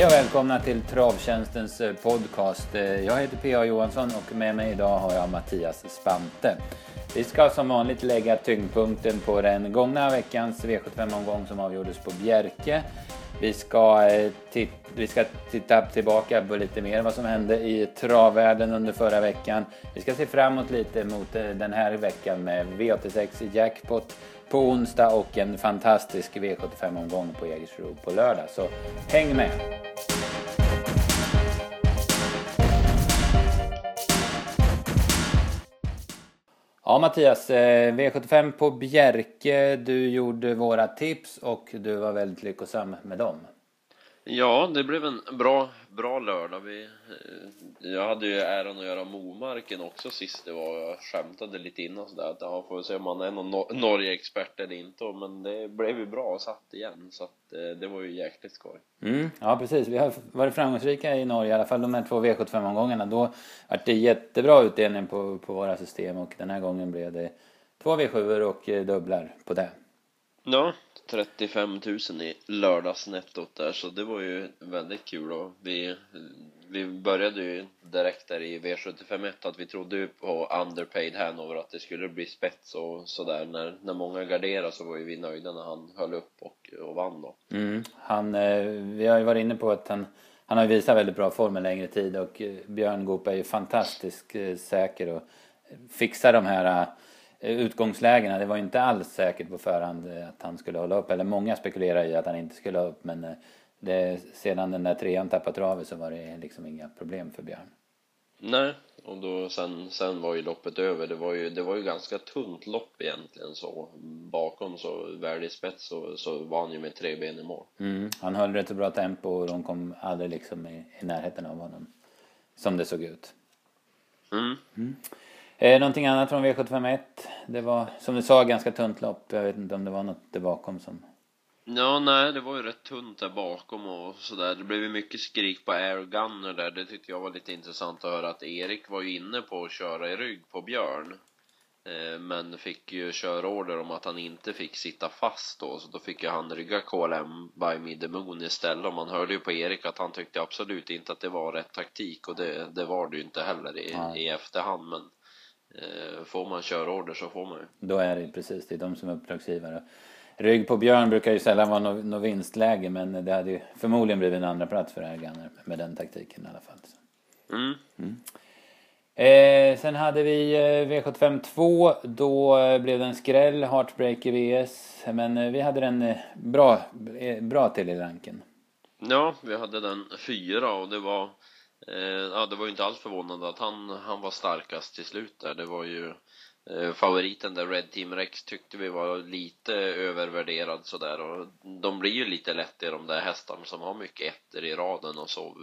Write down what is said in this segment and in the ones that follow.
Hej och välkomna till Travtjänstens eh, podcast. Eh, jag heter P.A. Johansson och med mig idag har jag Mattias Spante. Vi ska som vanligt lägga tyngdpunkten på den gångna veckans V75-omgång som avgjordes på Bjerke. Vi ska, eh, vi ska titta tillbaka på lite mer vad som hände i travvärlden under förra veckan. Vi ska se framåt lite mot den här veckan med V86 Jackpot på onsdag och en fantastisk V75-omgång på Jägersro på lördag. Så häng med! Ja Mattias, eh, V75 på Bjerke. Du gjorde våra tips och du var väldigt lyckosam med dem. Ja, det blev en bra, bra lördag. Vi, eh, jag hade ju äran att göra Momarken också sist det var. Jag skämtade lite innan sådär att ja, får vi se om man är någon Norge-expert eller inte. Men det blev ju bra och satt igen så att eh, det var ju jäkligt skoj. Mm, ja precis, vi har varit framgångsrika i Norge i alla fall de här två V75-omgångarna. Då vart det jättebra utdelning på, på våra system och den här gången blev det två V7 och eh, dubblar på det. Ja, 35 000 i lördagsnettot där så det var ju väldigt kul. Och vi, vi började ju direkt där i V751 att vi trodde ju på underpaid Hanover att det skulle bli spets och sådär. När, när många garderade så var ju vi nöjda när han höll upp och, och vann då. Mm, han, eh, vi har ju varit inne på att han han har visat väldigt bra form en längre tid och eh, Björn Goop är ju fantastiskt eh, säker och fixar de här eh, utgångslägena. Det var inte alls säkert på förhand eh, att han skulle hålla upp. Eller många spekulerar i att han inte skulle ha upp. Men eh, det, sedan den där trean tappade travet så var det liksom inga problem för Björn. Nej, och då sen, sen var ju loppet över. Det var ju, det var ju ganska tunt lopp egentligen så. Bakom så väl i spets så, så var han ju med tre ben i mål. Mm, han höll rätt så bra tempo och de kom aldrig liksom i, i närheten av honom. Som det såg ut. Mm. mm. Eh, någonting annat från V751? Det var som du sa ganska tunt lopp. Jag vet inte om det var något där bakom som... Ja, nej, det var ju rätt tunt där bakom och sådär. Det blev ju mycket skrik på Air Gunner där. Det tyckte jag var lite intressant att höra att Erik var ju inne på att köra i rygg på Björn. Eh, men fick ju körorder om att han inte fick sitta fast då, så då fick ju han rygga KLM by Mid the Moon istället. Och man hörde ju på Erik att han tyckte absolut inte att det var rätt taktik och det, det var det ju inte heller i, i efterhand. Men får man körorder så får man ju. Då är det precis, det är de som är uppdragsgivare. Rygg på Björn brukar ju sällan vara något no vinstläge men det hade ju förmodligen blivit en andra plats för Erganer med den taktiken i alla fall. Mm. Mm. Eh, sen hade vi eh, V75 2. Då eh, blev det en skräll, Heartbreak i VS. Men eh, vi hade den eh, bra, eh, bra till i ranken. Ja, vi hade den fyra och det var Eh, Eh, ja, det var ju inte alls förvånande att han, han var starkast till slut där. Det var ju eh, favoriten där, Red Team Rex, tyckte vi var lite övervärderad sådär. Och de blir ju lite lätt i de där hästarna som har mycket ettor i raden och så.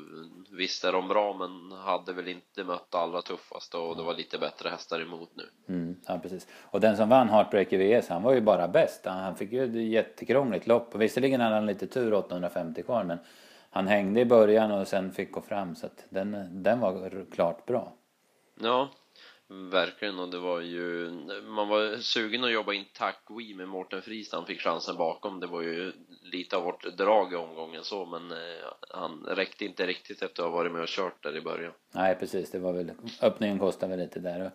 Visst är de bra, men hade väl inte mött allra tuffaste och det var lite bättre hästar emot nu. Mm, ja, precis. Och den som vann Heartbreaker VS, han var ju bara bäst. Han fick ju ett jättekrångligt lopp. Och visserligen hade han lite tur, 850 kvar, men han hängde i början och sen fick gå fram så att den, den var klart bra. Ja, verkligen och det var ju man var sugen att jobba in Tack We med Mårten Friis han fick chansen bakom. Det var ju lite av vårt drag i omgången så men eh, han räckte inte riktigt efter att ha varit med och kört där i början. Nej precis, det var väl öppningen kostade väl lite där. Och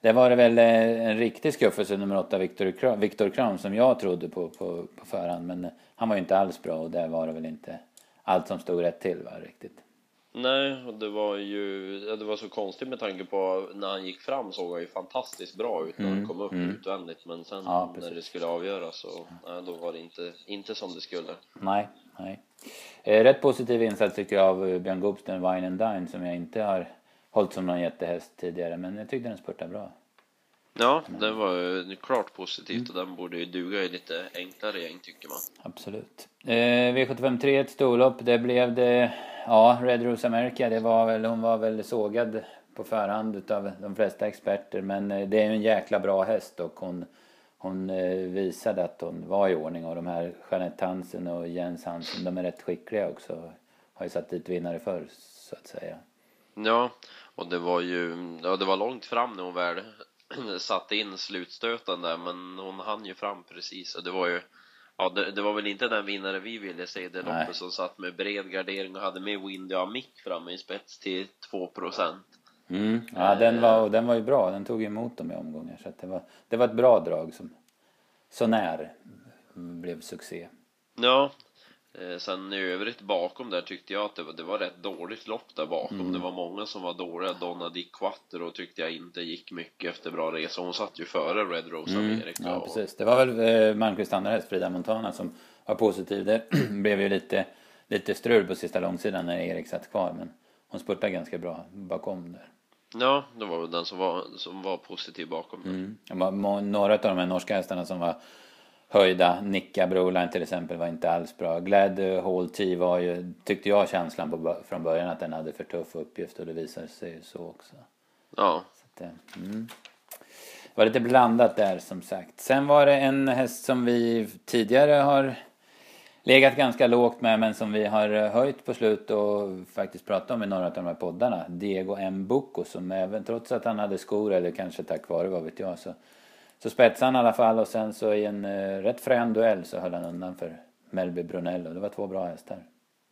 det var det väl eh, en riktig skuffelse nummer åtta, Viktor, Viktor Kram som jag trodde på, på på förhand men han var ju inte alls bra och där var det väl inte allt som stod rätt till var riktigt. Nej, och det var ju det var så konstigt med tanke på när han gick fram såg han ju fantastiskt bra ut när mm, han kom upp mm. utvändigt men sen ja, när det skulle avgöras så nej, då var det inte, inte som det skulle. Nej, nej. Eh, rätt positiv insats tycker jag av Björn Goopsten, Wine and Dine som jag inte har hållit som någon jättehäst tidigare men jag tyckte den spurtade bra. Ja, det var klart positivt mm. och den borde ju duga i lite enklare gäng tycker man. Absolut. Eh, V75 3, ett storlopp. Det blev det, ja, Red Rose America. Det var väl, hon var väl sågad på förhand utav de flesta experter. Men eh, det är ju en jäkla bra häst och hon, hon eh, visade att hon var i ordning. Och de här Jeanette Hansen och Jens Hansen, de är rätt skickliga också. Har ju satt dit vinnare förr, så att säga. Ja, och det var ju, ja det var långt fram när hon väl satte in slutstöten där men hon hann ju fram precis och det var ju Ja, det, det var väl inte den vinnare vi ville se, det Nej. loppet som satt med bred gardering och hade med Windy och Mick framme i spets till 2 procent. Mm. Ja, den var, och den var ju bra. Den tog emot dem i omgångar. Så att det, var, det var ett bra drag som så när blev succé. Ja, eh, sen i övrigt bakom där tyckte jag att det var, det var rätt dåligt lopp där bakom. Mm. Det var många som var dåliga. Donna Di Quattro tyckte jag inte gick mycket efter bra resa. Hon satt ju före Red Rose America. Mm. Ja, och- precis. Det var väl eh, Malmqvists andra häst, Frida Montana, som var positiv. Det blev ju lite, lite strul på sista långsidan när Erik satt kvar. Men hon spurtade ganska bra bakom där. Ja, det var väl den som var, som var positiv bakom. Mm. Några av de här norska hästarna som var höjda, Nicka Broline till exempel var inte alls bra. Glad Hall T var ju, tyckte jag känslan på, från början att den hade för tuff uppgift och det visade sig ju så också. Ja, Så att, eh, mm. Det var lite blandat där som sagt. Sen var det en häst som vi tidigare har legat ganska lågt med men som vi har eh, höjt på slut och faktiskt pratat om i några av de här poddarna. Diego M. Bucco som även trots att han hade skor eller kanske tack vare vad vet jag så, så spetsade han i alla fall och sen så i en uh, rätt frän duell så höll han undan för Melby Brunello. Det var två bra hästar.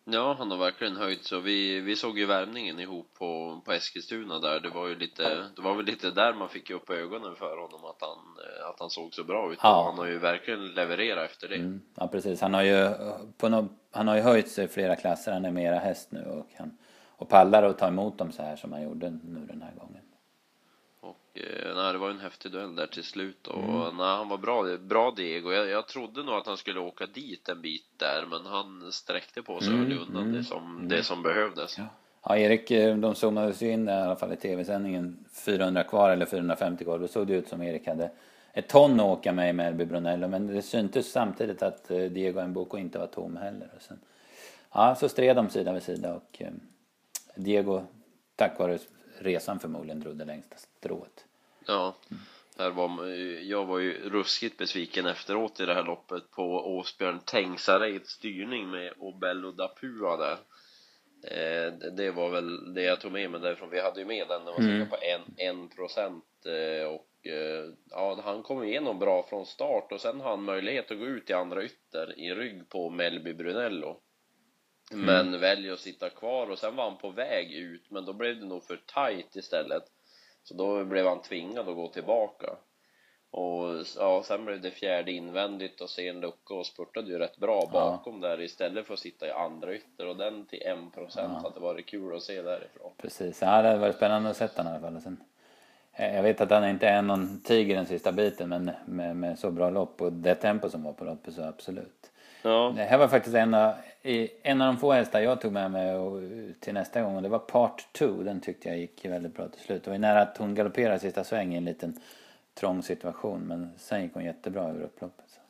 ja han har verkligen höjt så. Vi, vi såg ju värmningen ihop på, på Eskilstuna där. Det var ju lite, det var väl lite där man fick upp ögonen för honom att han, eh, att han såg så bra ut. Ja. Och han har ju verkligen levererat efter det. Mm, ja precis, han har ju, eh, på no, han har ju höjt sig flera klasser, han är mera häst nu och, han, och pallar att ta emot dem så här som han gjorde nu den här gången. Eh, nej, det var en häftig duell där till slut och Mm. nej, han var bra, bra Diego. Jag, jag trodde nog att han skulle åka dit en bit där men han sträckte på sig och Mm, höll undan mm, det, som, det som behövdes. Ja. Ja, Erik, eh, de zoomades ju in i alla fall i tv-sändningen 400 kvar eller 450 kvar. Då såg det ut som Erik hade ett ton att åka med i Melby Brunello. Men det syntes samtidigt att eh, Diego Mboko inte var tom heller. Och sen, ja, så stred de sida vid sida och eh, Diego, tack vare resan förmodligen, drog det längsta strået. Ja, där var, jag var ju ruskigt besviken efteråt i det här loppet på Åsbjörn Tengsareids styrning med Obello Dapua där. Eh, det- var väl det jag tog med mig därifrån. Vi hade ju med den, den var Mm. på en, en procent eh, och eh, ja, han kom igenom bra från start och sen har han möjlighet att gå ut i andra ytter i rygg på Melby Brunello. Men väljer att sitta kvar och sen var han på väg ut men då blev det nog för tight istället. Så då blev han tvingad att gå tillbaka. Och ja, sen blev det fjärde invändigt och sen lucka och spurtade ju rätt bra bakom där istället för att sitta i andra ytter och den till 1% procent hade varit kul att se därifrån. Precis, ja, det hade varit spännande att se honom i alla fall. Sen, eh, jag vet att han inte är någon tiger den sista biten men med, med så bra lopp och det tempo som var på loppet så absolut. Ja, Det här var faktiskt en av, en av de få hästar jag tog med mig och, till nästa gång och det var part 2. Den tyckte jag gick väldigt bra till slut. Det var nära att hon galopperade sista sväng i en liten trång situation men sen gick hon jättebra över upploppet. Så.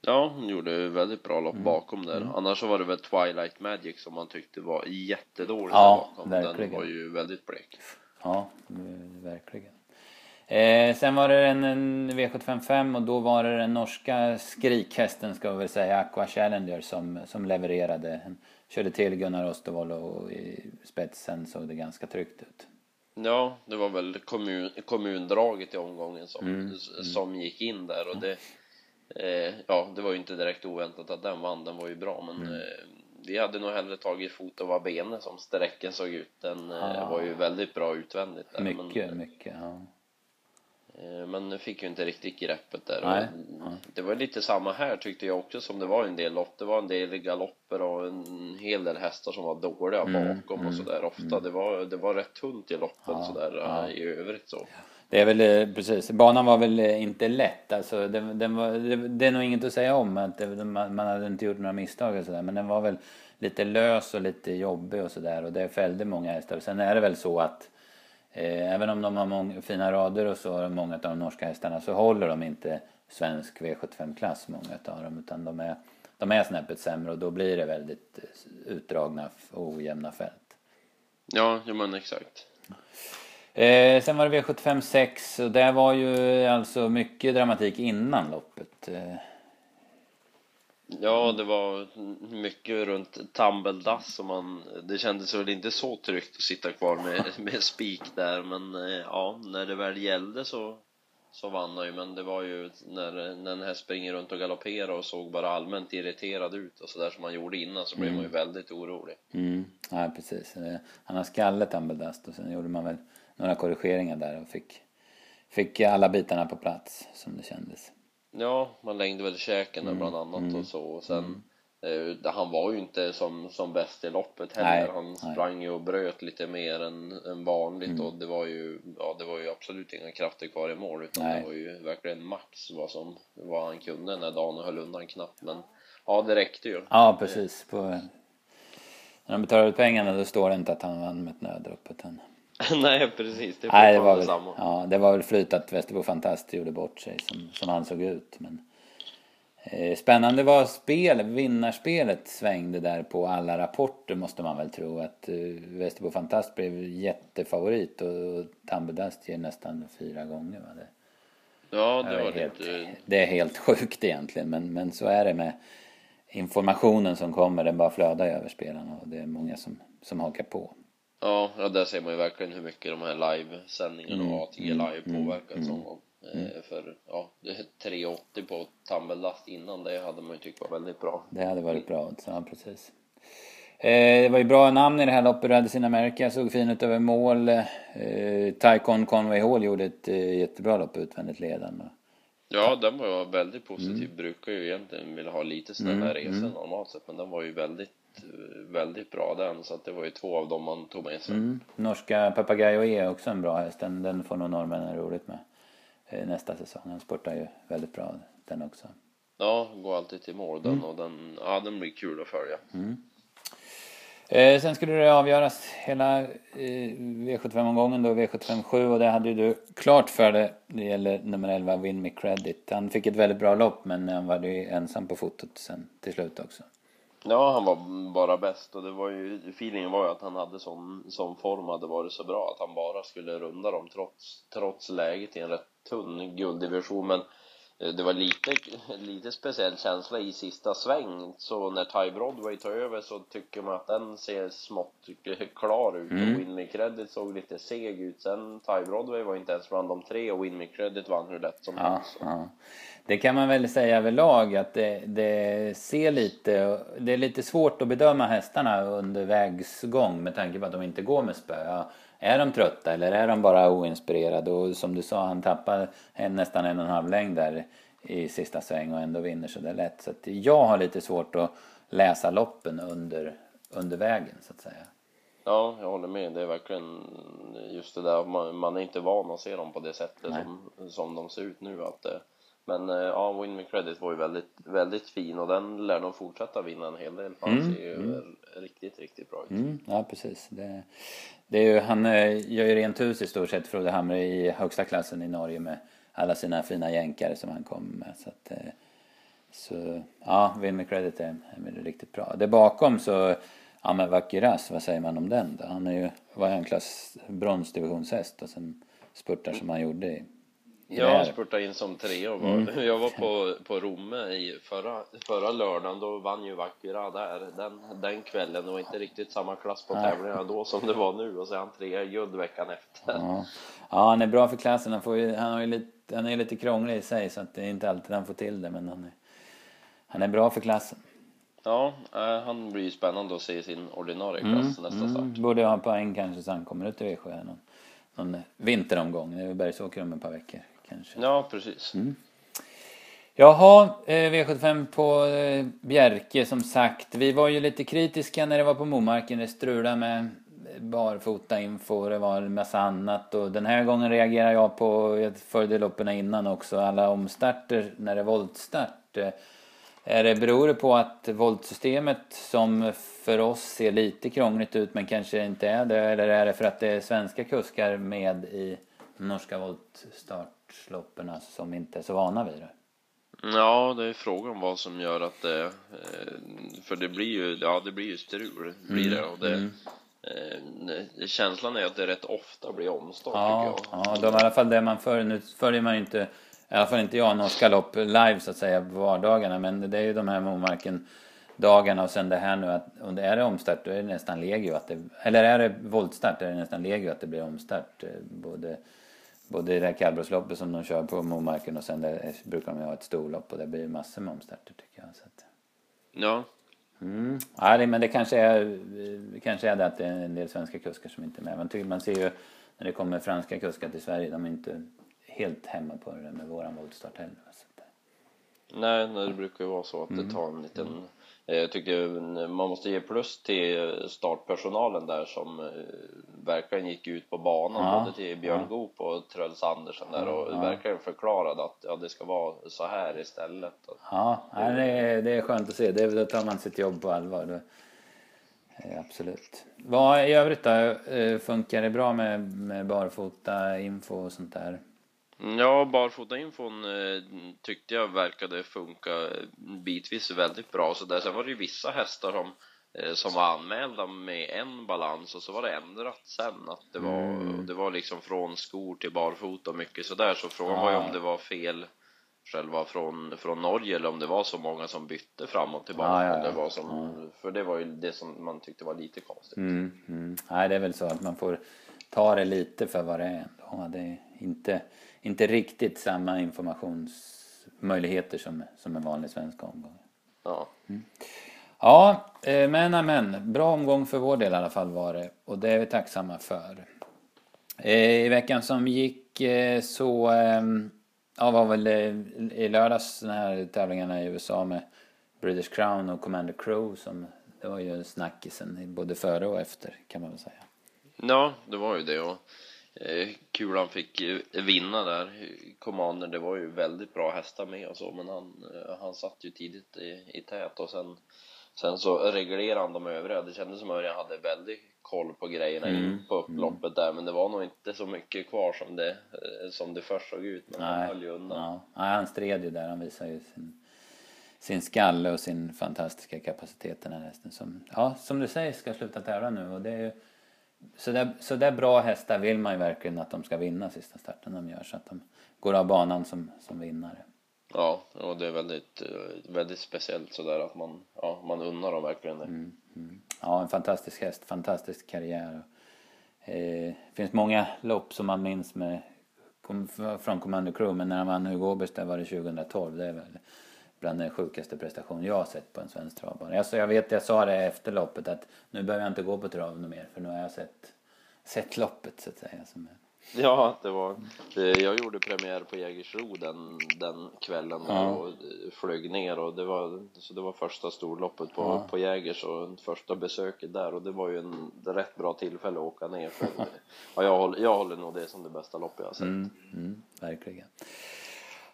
ja hon gjorde väldigt bra Mm. lopp bakom där. Annars så var det väl Twilight Magic som man tyckte var jättedålig Ja, bakom. verkligen. Den var ju väldigt blek. Ja, eh, verkligen. Eh, sen var det en, en V755 och då var det den norska skrikhästen ska vi väl säga, Aqua Challenger som, som levererade. Han körde till Gunnar Ostervoll och i spetsen såg det ganska tryggt ut. Ja, det var väl kommun, kommundraget i omgången som, Mm, som gick in där och det eh, ja, det var ju inte direkt oväntat att den vann, den var ju bra men Mm. eh, vi hade nog hellre tagit fot och bene som sträcken såg ut. Den eh, Ja. var ju väldigt bra utvändigt där. Mycket, men, mycket. Ja. Eh, men fick ju inte riktigt greppet där. Nej, Och Det var lite samma här tyckte jag också som det var en del lopp. Det var en del galopper och en hel del hästar som var dåliga Mm, bakom och sådär ofta. Det, var, det var rätt tunt i loppen Ja, sådär ja. eh, i övrigt så. Det är väl eh, precis, banan var väl inte lätt. Alltså, den, den var, det, det är nog inget att säga om. Att det, man, man hade inte gjort några misstag och sådär. Men den var väl lite lös och lite jobbig och sådär. Och det fällde många hästar. Sen är det väl så att även om de har många, fina rader och så, många av de norska hästarna, så håller de inte svensk V75-klass, många av dem. Utan de är, de är snäppet sämre och då blir det väldigt eh, utdragna och ojämna fält. Ja, ja men exakt. Eh, sen var det V75 6 och det var ju alltså mycket dramatik innan loppet. Eh, Ja, det var mycket runt Tumbledass som man, det kändes väl inte så tryggt att sitta kvar med, med spik där men eh, ja, när det väl gällde så så vann han ju, men det var ju när, när en häst springer runt och galopperar och såg bara allmänt irriterad ut och sådär som han gjorde innan så blev man ju väldigt orolig. Mm. Ja, precis. Eh, Han har skallet Ambledust och sen gjorde man väl några korrigeringar där och fick, fick alla bitarna på plats som det kändes. Ja, man längde väl käken där bland annat och så och sen eh, han var ju inte som, som bäst i loppet heller. Nej, han nej. sprang ju och bröt lite mer än, än vanligt och det var ju, ja det var ju absolut inga krafter kvar i mål utan Nej. det var ju verkligen max vad som, vad han kunde när dagen höll undan knappt men ja det räckte ju. Ja, precis. På, när de betalar ut pengarna då står det inte att han vann med ett nödrop. Utan, Nej precis, det nej, det var, väl, samma. ja, det var väl flyt att Västerbo Fantast gjorde bort sig som, som han såg ut. Men, eh, spännande var spel, vinnarspelet svängde där på alla rapporter måste man väl tro. Att eh, Västerbo Fantast blev jättefavorit och Tambedast ger nästan fyra gånger. Va? Det, Ja det var helt, lite, det är helt sjukt egentligen men, men så är det med informationen som kommer. Den bara flödar över spelarna och det är många som, som hakar på. Ja, ja där ser man ju verkligen hur mycket de här livesändningarna Mm, och ATG live påverkar mm, som Eh, För ja, det är 3,80 på tambellast innan det hade man ju tyckt var väldigt bra. Det hade varit bra ja precis. Eh, det var ju bra namn i det här loppet. Radicin America såg fin ut över mål. Eh, Tycon Conway Hall gjorde ett eh, jättebra lopp utvändigt ledande. Ja, den var väldigt positiv. Brukar ju egentligen vilja ha lite snälla resor normalt sett, men den var ju väldigt, väldigt bra den. Så att det var ju två av dem man tog med sig. Mm. Norska Papagayo E är också en bra häst. Den, den får nog norrmännen roligt med eh, nästa säsong. Han spurtar ju väldigt bra den också. Ja, går alltid till mål den och den, ja den blir kul att följa. Eh, sen skulle det avgöras hela eh, V75-omgången då, V75 7 och det hade ju du klart för dig. Det gäller nummer 11, Win Me Credit. Han fick ett väldigt bra lopp men han var ju ensam på fotot sen till slut också. Ja, han var bara bäst och det var ju, feelingen var ju att han hade sån, sån form hade varit så bra att han bara skulle runda dem trots, trots läget i en rätt tunn gulddivision. Men det var lite, lite speciell känsla i sista sväng. Så när Ty Broadway tar över så tycker man att den ser smått klar ut. Och Win Me Credit såg lite seg ut sen. Ty Broadway var inte ens bland de tre och Win Me Credit vann hur lätt som Ja, helst. ja. Det kan man väl säga överlag att det, det ser lite, det är lite svårt att bedöma hästarna under vägsgång med tanke på att de inte går med spö. Är de trötta eller är de bara oinspirerade? Och som du sa, han tappar en, nästan en och en halv längd där i sista sväng och ändå vinner så det är lätt. Så att jag har lite svårt att läsa loppen under, under vägen så att säga. Ja, jag håller med. Det är verkligen just det där, man, man är inte van att se dem på det sättet som, som de ser ut nu. Att, det- men eh, ja, Win Me Credit var ju väldigt, väldigt fin och den lär nog fortsätta vinna en hel del. Han ser ju riktigt, riktigt bra ut. Mm, ja, precis. Det, det är ju, han eh, gör ju rent hus i stort sett, Frode Hamre, i högsta klassen i Norge med alla sina fina jänkare som han kom med. Så, att, eh, så ja, Win med Credit är, är riktigt bra. Det bakom så, ja men Vakiras, vad säger man om den då? Han är ju, var en klass bronsdivisionshäst och sen spurtar som han gjorde i, jag spurtade in som tre och var, jag var på, på Romme i förra, förra lördagen, då vann ju Vakira där den, den kvällen. Det var inte riktigt samma klass på tävlingarna då som det var nu och så är han trea i guld veckan efter. Ja. ja, han är bra för klassen. Han, får ju, han, har ju lite, han är lite krånglig i sig så att det är inte alltid han får till det men han är, han är bra för klassen. Ja, eh, han blir ju spännande att se i sin ordinarie klass nästa start. Mm, borde ha poäng kanske så han kommer ut i V7 här någon, någon vinteromgång. Det är väl Bergsåker om ett par veckor kanske. Ja, precis. Jaha, eh, V75 på eh, Bjerke som sagt. Vi var ju lite kritiska när det var på Momarken. Det strulade med barfota info det var en massa annat. Och den här gången reagerar jag på, jag följde loppen innan också, alla omstarter när det är voltstart. Eh, Är det, beror det på att voltsystemet som för oss ser lite krångligt ut men kanske inte är det? Eller är det för att det är svenska kuskar med i norska voltstartsloppen som inte är så vana vid det? Ja, det är frågan vad som gör att det... eh, För det blir ju, ja det blir ju strul, blir det. Och det eh, känslan är att det rätt ofta blir omstart Ja, tycker jag. ja de, i alla fall det man följer. Nu följer man inte, i alla fall inte jag, norska lopp live så att säga på vardagarna. Men det är ju de här Momarken dagarna och sen det här nu att om det är det omstart då är det nästan legio att det, eller är det voltstart är det nästan legio att det blir omstart. eh, Både, både i det här kallblodsloppet som de kör på Momarken och sen där brukar de ha ett storlopp och det blir massor med omstarter tycker jag. Så att, Ja, mm. ja, det, men det kanske är, det kanske är det att det är en del svenska kuskar som inte är med. Man, tycker, man ser ju när det kommer franska kuskar till Sverige, de är inte helt hemma på det där med våran voltstart heller. Så att, nej, nej, det brukar ju vara så att det tar en liten eh, jag tycker man måste ge plus till startpersonalen där som eh, verkligen gick ut på banan Ja, både till Björn ja. Goop och Truls Andersen där och Ja. verkligen förklarade att ja, det ska vara så här istället. Ja, det, är, det är skönt att se. Det, då tar man sitt jobb på allvar. Eh, absolut. Vad i övrigt då? Eh, Funkar det bra med, med barfota info och sånt där? Ja, barfotainfon eh, tyckte jag verkade funka bitvis väldigt bra så där. Sen var det ju vissa hästar som, eh, som var anmälda med en balans och så var det ändrat sen att det var, Mm. det var liksom från skor till barfota och mycket sådär så frågan var ju Ja. om det var fel själva från, från Norge eller om det var så många som bytte fram och tillbaka Ja, ja, ja. eller vad som, för det var ju det som man tyckte var lite konstigt. Mm, mm. Nej, det är väl så att man får ta det lite för vad det är. Det är inte, inte riktigt samma informationsmöjligheter som, som en vanlig svensk omgång. Ja. Ja, eh, men amen. Bra omgång för vår del i alla fall var det. Och det är vi tacksamma för. Eh, I veckan som gick eh, så ehm, ja, var väl i lördags den här tävlingarna i USA med British Crown och Commander Crew som det var ju snackisen både före och efter kan man väl säga. Ja, det var ju det och Kulan fick eh, vinna där. Commander, det var ju väldigt bra hästar med och så, men han, eh, han satt ju tidigt i, i tät och sen, sen så reglerade han de övriga. Det kändes som att Örjan hade väldigt koll på grejerna Mm, in på upploppet där, men det var nog inte så mycket kvar som det, eh, som det först såg ut, men han Nej, höll ju undan. ja. Nej, han stred ju där. Han visade ju sin, sin skalle och sin fantastiska kapacitet den här hästen som, ja, som du säger ska sluta tävla nu och det är ju så där, så där bra hästar vill man ju verkligen att de ska vinna sista starten de gör så att de går av banan som, som vinnare. Ja, och det är väldigt, eh, väldigt speciellt sådär att man, ja, man unnar dem verkligen det. Mm, mm. Ja, en fantastisk häst, fantastisk karriär. Eh, det finns många lopp som man minns med, kom, från Commander Crew, men när han vann Hugo Åbergs där var det 2012. Det är väl bland den sjukaste prestation jag har sett på en svensk travbana. Alltså, jag vet, jag sa det efter loppet att nu behöver jag inte gå på trav mer för nu har jag sett, sett loppet så att säga. Ja, det var, jag gjorde premiär på Jägersro den, den kvällen Ja. och flög ner och det var, så det var första storloppet på, Ja. på Jägers och första besöket där och det var ju en rätt bra tillfälle att åka ner för ja, jag, håller, jag håller nog det som det bästa loppet jag har sett. Mm, mm, verkligen.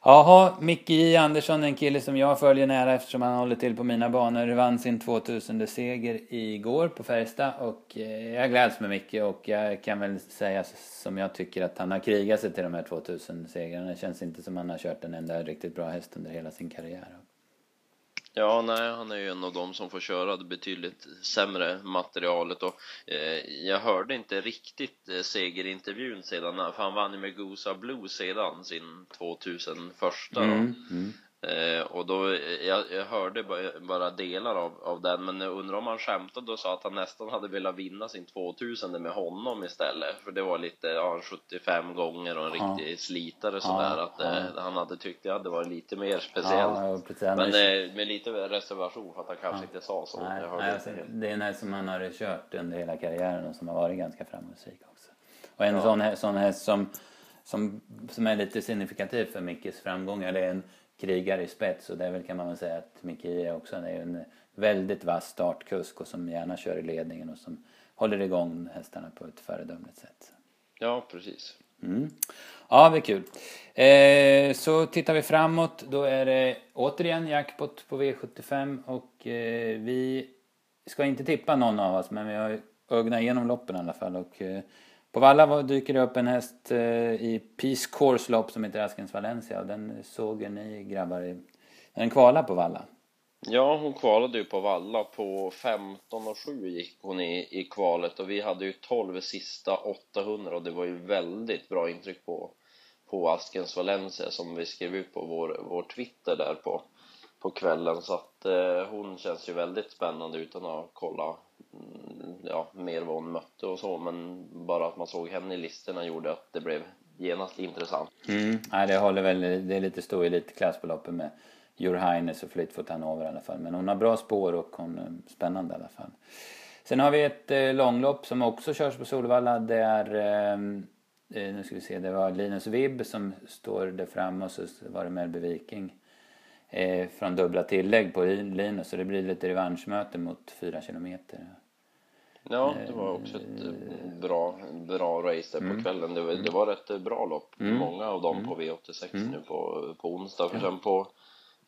Jaha, Micke J Andersson, en kille som jag följer nära eftersom han håller till på mina banor, vann sin 2000 seger igår på Färjestad och eh, jag gläds med Micke och jag kan väl säga som jag tycker att han har krigat sig till de här 2000 segrarna. Det känns inte som han har kört en enda riktigt bra häst under hela sin karriär. Ja, nej, han är ju en av dem som får köra det betydligt sämre materialet och eh, jag hörde inte riktigt eh, segerintervjun sedan, för han vann ju med Gosa Blue sedan sin 2001. Mm, mm. Eh, och då, eh, jag, jag hörde bara, delar av, av den, men jag undrar om han skämtade och sa att han nästan hade velat vinna sin 2000 med honom istället. För det var lite, ja, 75 gånger och en Ja. riktig slitare sådär. att eh, ja. han hade tyckt det hade varit lite mer speciellt. Ja, ja, men eh, med lite reservation för att han kanske inte sa så. Nej, nej, alltså, det är en häst som han har kört under hela karriären och som har varit ganska framgångsrik också. Och en Ja. sån, hä- sån häst som, som, som är lite signifikativ för Mickes framgångar det är en krigare i spets och det är väl kan man väl säga att är också är en väldigt vass startkusk och som gärna kör i ledningen och som håller igång hästarna på ett föredömligt sätt. Ja, precis. Mm. Ja, det är kul. Eh, så tittar vi framåt. Då är det återigen jackpot på V75 och eh, vi ska inte tippa någon av oss men vi har ögnat igenom loppen i alla fall. Och, eh, på Valla dyker det upp en häst eh, i Peace Course lopp som heter Askens Valencia. Och den såg ju ni grabbar i... Den kvalade på Valla. Ja, hon kvalade ju på Valla. På 15 och 7 gick hon i, i kvalet. Och vi hade ju 12 sista 800 och det var ju väldigt bra intryck på, på Askens Valencia som vi skrev ut på vår, vår Twitter där på, på kvällen. Så att eh, hon känns ju väldigt spännande utan att kolla ja, mer vad hon mötte och så men bara att man såg henne i listorna gjorde att det blev genast intressant. Mm. Nej, det håller väl, det är lite stor elitklass på loppet med Jur Heines och Fleetfoot Hanover i alla fall. Men hon har bra spår och hon är spännande i alla fall. Sen har vi ett eh, långlopp som också körs på Solvalla. Det är, eh, eh nu ska vi se, det var Linus Vibb som står där framme och så var det Melby Viking. Eh, från dubbla tillägg på Linus så det blir lite revanschmöte mot fyra kilometer. Ja, det var också ett eh, bra, bra race där på mm. kvällen. Det var, det var rätt bra lopp. Mm. Många av dem på mm. V86 mm. nu på, på onsdag. För sen på,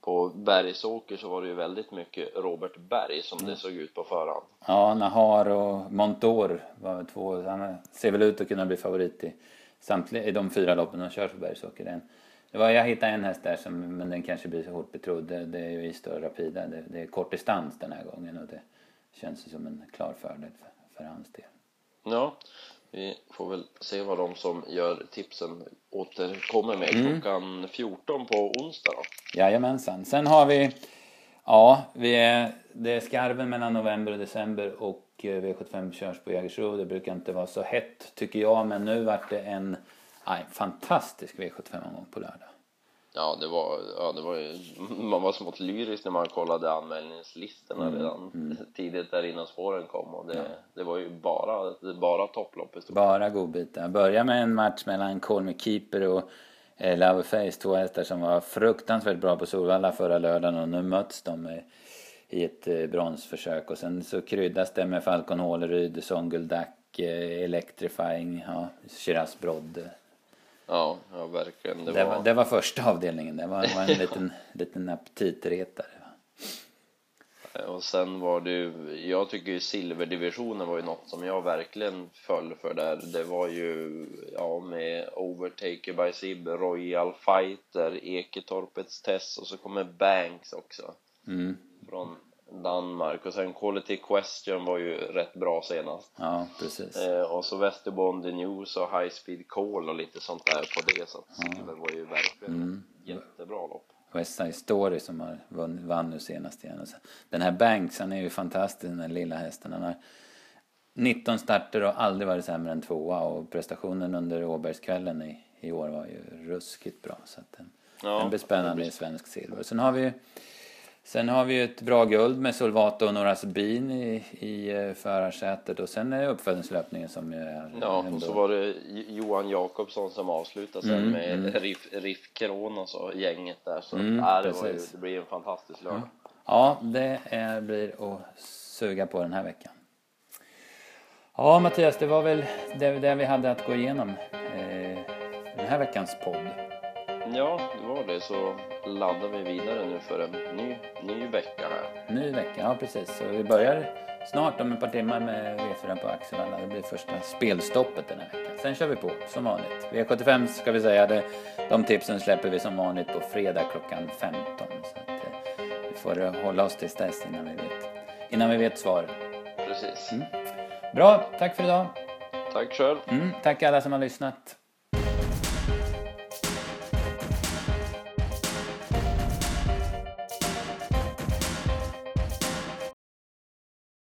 på Bergsåker så var det ju väldigt mycket Robert Berg som mm. det såg ut på förhand. Ja, Nahar och Montor var två. Han ser väl ut att kunna bli favorit i samtliga i de fyra loppen han kör på Bergsåker. Det var, jag hittade en häst där som, men den kanske blir så hårt betrodd. Det, det är ju Istor Rapida. Det, det är kort distans den här gången och det känns som en klar fördel för, för hans del. Ja, vi får väl se vad de som gör tipsen återkommer med mm. klockan 14 på onsdag då. Jajamensan. Sen har vi, ja, vi är, det är skarven mellan november och december och eh, V75 körs på Jägersro. Det brukar inte vara så hett tycker jag, men nu vart det en aj, fantastisk V75-omgång på lördag. Ja, det var, ja, det var ju, man var smått lyrisk när man kollade anmälningslistorna mm, redan mm. tidigt där innan spåren kom och det, ja. det var ju bara, bara topplopp Bara godbitar. Börja med en match mellan Call Keeper och eh, Loverface, två hästar som var fruktansvärt bra på Solvalla förra lördagen och nu möts de i, i ett eh, bronsförsök och sen så kryddas det med Falcon Håleryd, Songuldak, eh, Electrifying, ja, Shiraz Brodd Ja, ja verkligen. Det, det, var... det var första avdelningen. Det var, var en liten, liten aptitretare. Och sen var det ju, jag tycker ju silverdivisionen var ju något som jag verkligen föll för där. Det var ju, ja med Overtaker by Sib, Royal Fighter, Eketorpets Tess och så kommer Banks också. Mm. Från Danmark och sen Quality Question var ju rätt bra senast. Ja, precis. Eh, och så Västerbond News och High Speed Call och lite sånt där på det så ja. det var ju verkligen mm. jättebra lopp. West Side Story som har vann, vann nu senast igen. Den här Banks, han är ju fantastisk den här lilla hästen. Han har 19 starter och aldrig varit sämre än tvåa och prestationen under Åbergskvällen i, i år var ju ruskigt bra. Så att den, ja, den blir spännande i svensk silver. Sen har vi Sen har vi ju ett bra guld med Solvato och Noras Bin i, i eh, förarsätet och sen är uppföljningslöpningen som är Ja, ändå... och så var det Johan Jakobsson som avslutade sen mm, med mm. Riff, Riff Kronos och gänget där så mm, äh, det, var ju, det blir en fantastisk lördag. Ja, det är, blir att suga på den här veckan. Ja, Mattias, det var väl det, det vi hade att gå igenom eh, den här veckans podd. Ja, det var det. Så laddar vi vidare nu för en ny, ny vecka här. Ny vecka, ja precis. Så vi börjar snart om ett par timmar med V4 på Axevalla. Det blir första spelstoppet den här veckan. Sen kör vi på som vanligt. V75 ska vi säga, det, de tipsen släpper vi som vanligt på fredag klockan 15. Så att, eh, vi får hålla oss tills dess innan vi vet, innan vi vet svaren. Precis. Mm. Bra, tack för idag. Tack själv. Mm, tack alla som har lyssnat.